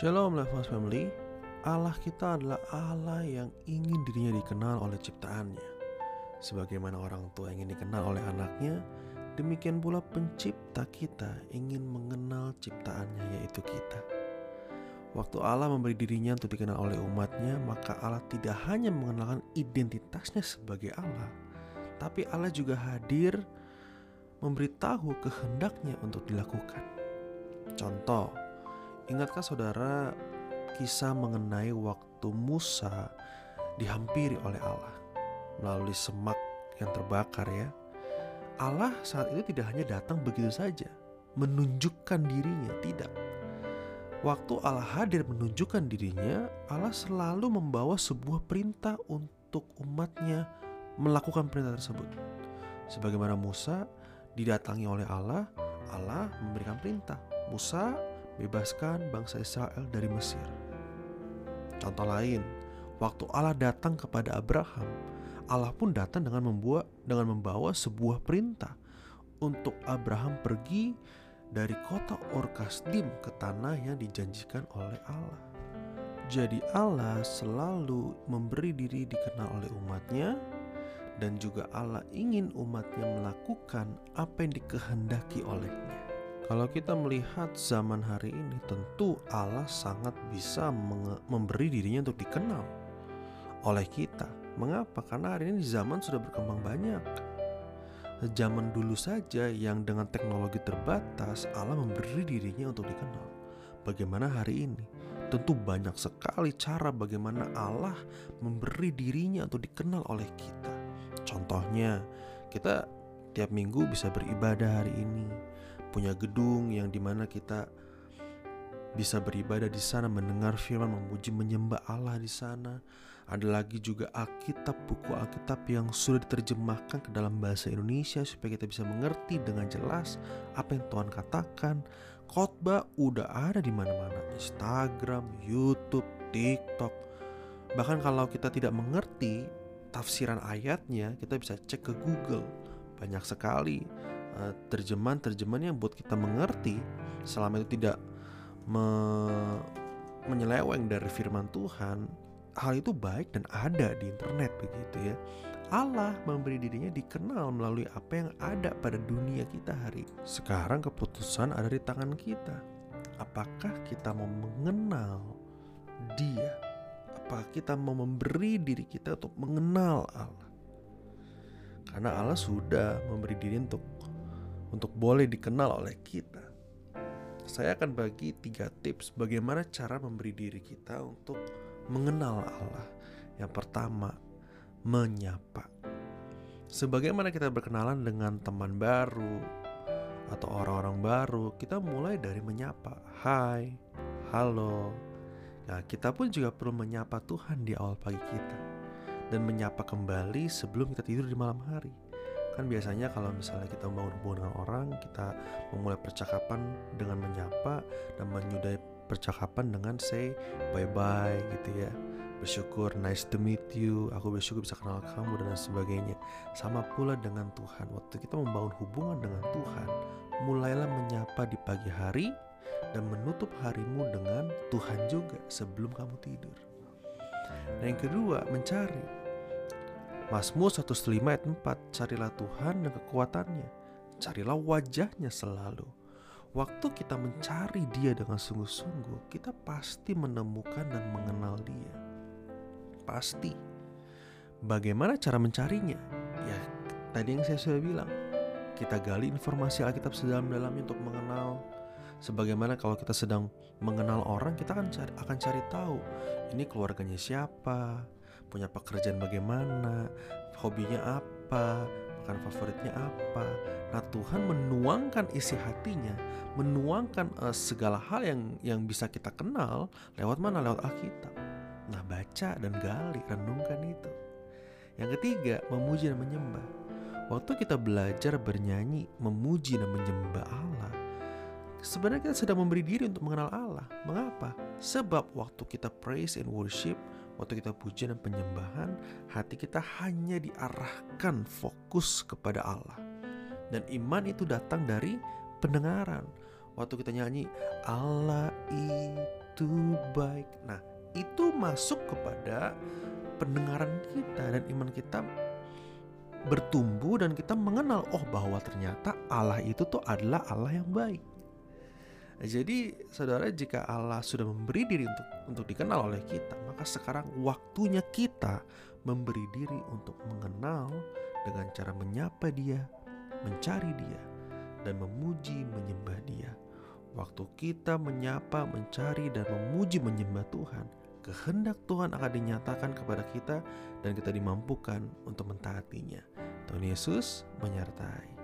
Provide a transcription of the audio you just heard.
Shalom Levos Family. Allah kita adalah Allah yang ingin dirinya dikenal oleh ciptaannya. Sebagaimana orang tua ingin dikenal oleh anaknya Demikian pula pencipta kita ingin mengenal ciptaannya yaitu kita. Waktu Allah memberi dirinya untuk dikenal oleh umatnya Maka Allah tidak hanya mengenalkan identitasnya sebagai Allah Tapi Allah juga hadir memberitahu kehendaknya untuk dilakukan. Contoh, Ingatkah saudara kisah mengenai waktu Musa dihampiri oleh Allah melalui semak yang terbakar ya? Allah saat itu tidak hanya datang begitu saja, menunjukkan dirinya, tidak. Waktu Allah hadir menunjukkan dirinya, Allah selalu membawa sebuah perintah untuk umatnya melakukan perintah tersebut. Sebagaimana Musa didatangi oleh Allah, Allah memberikan perintah. Musa bebaskan bangsa Israel dari Mesir. Contoh lain, waktu Allah datang kepada Abraham, Allah pun datang dengan membuat dengan membawa sebuah perintah untuk Abraham pergi dari kota Orkasdim ke tanah yang dijanjikan oleh Allah. Jadi Allah selalu memberi diri dikenal oleh umatnya dan juga Allah ingin umatnya melakukan apa yang dikehendaki olehnya. Kalau kita melihat zaman hari ini, tentu Allah sangat bisa memberi dirinya untuk dikenal oleh kita. Mengapa? Karena hari ini zaman sudah berkembang banyak. Zaman dulu saja yang dengan teknologi terbatas, Allah memberi dirinya untuk dikenal. Bagaimana hari ini? Tentu banyak sekali cara bagaimana Allah memberi dirinya untuk dikenal oleh kita. Contohnya, kita tiap minggu bisa beribadah hari ini punya gedung yang di mana kita bisa beribadah di sana, mendengar firman, memuji, menyembah Allah di sana. Ada lagi juga Alkitab, buku Alkitab yang sudah diterjemahkan ke dalam bahasa Indonesia supaya kita bisa mengerti dengan jelas apa yang Tuhan katakan. Khotbah udah ada di mana-mana, Instagram, YouTube, TikTok. Bahkan kalau kita tidak mengerti tafsiran ayatnya, kita bisa cek ke Google. Banyak sekali terjemahan-terjemahan yang buat kita mengerti selama itu tidak me menyeleweng dari firman Tuhan hal itu baik dan ada di internet begitu ya. Allah memberi dirinya dikenal melalui apa yang ada pada dunia kita hari. Sekarang keputusan ada di tangan kita. Apakah kita mau mengenal dia? Apakah kita mau memberi diri kita untuk mengenal Allah? Karena Allah sudah memberi diri untuk untuk boleh dikenal oleh kita. Saya akan bagi tiga tips bagaimana cara memberi diri kita untuk mengenal Allah. Yang pertama, menyapa. Sebagaimana kita berkenalan dengan teman baru atau orang-orang baru, kita mulai dari menyapa. Hai, halo. Nah, kita pun juga perlu menyapa Tuhan di awal pagi kita dan menyapa kembali sebelum kita tidur di malam hari kan biasanya kalau misalnya kita membangun hubungan dengan orang kita memulai percakapan dengan menyapa dan menyudahi percakapan dengan say bye bye gitu ya. Bersyukur nice to meet you aku bersyukur bisa kenal kamu dan sebagainya. Sama pula dengan Tuhan. Waktu kita membangun hubungan dengan Tuhan mulailah menyapa di pagi hari dan menutup harimu dengan Tuhan juga sebelum kamu tidur. Dan yang kedua mencari Mazmur 105 ayat 4 Carilah Tuhan dan kekuatannya Carilah wajahnya selalu. Waktu kita mencari dia dengan sungguh-sungguh Kita pasti menemukan dan mengenal dia. Pasti. Bagaimana cara mencarinya? Ya tadi yang saya sudah bilang Kita gali informasi Alkitab sedalam-dalamnya untuk mengenal. Sebagaimana kalau kita sedang mengenal orang Kita akan cari, akan cari tahu Ini keluarganya siapa punya pekerjaan bagaimana, hobinya apa, makan favoritnya apa. Nah, Tuhan menuangkan isi hatinya, menuangkan uh, segala hal yang yang bisa kita kenal lewat mana? Lewat Alkitab. Nah, baca dan gali, renungkan itu. Yang ketiga, memuji dan menyembah. Waktu kita belajar bernyanyi, memuji dan menyembah Allah, sebenarnya kita sedang memberi diri untuk mengenal Allah. Mengapa? Sebab waktu kita praise and worship, Waktu kita puji dan penyembahan, hati kita hanya diarahkan fokus kepada Allah. Dan iman itu datang dari pendengaran. Waktu kita nyanyi, Allah itu baik. Nah, itu masuk kepada pendengaran kita dan iman kita bertumbuh dan kita mengenal oh bahwa ternyata Allah itu tuh adalah Allah yang baik. Jadi saudara jika Allah sudah memberi diri untuk untuk dikenal oleh kita, maka sekarang waktunya kita memberi diri untuk mengenal dengan cara menyapa dia, mencari dia, dan memuji menyembah dia. Waktu kita menyapa, mencari, dan memuji menyembah Tuhan, kehendak Tuhan akan dinyatakan kepada kita dan kita dimampukan untuk mentaatinya. Tuhan Yesus menyertai.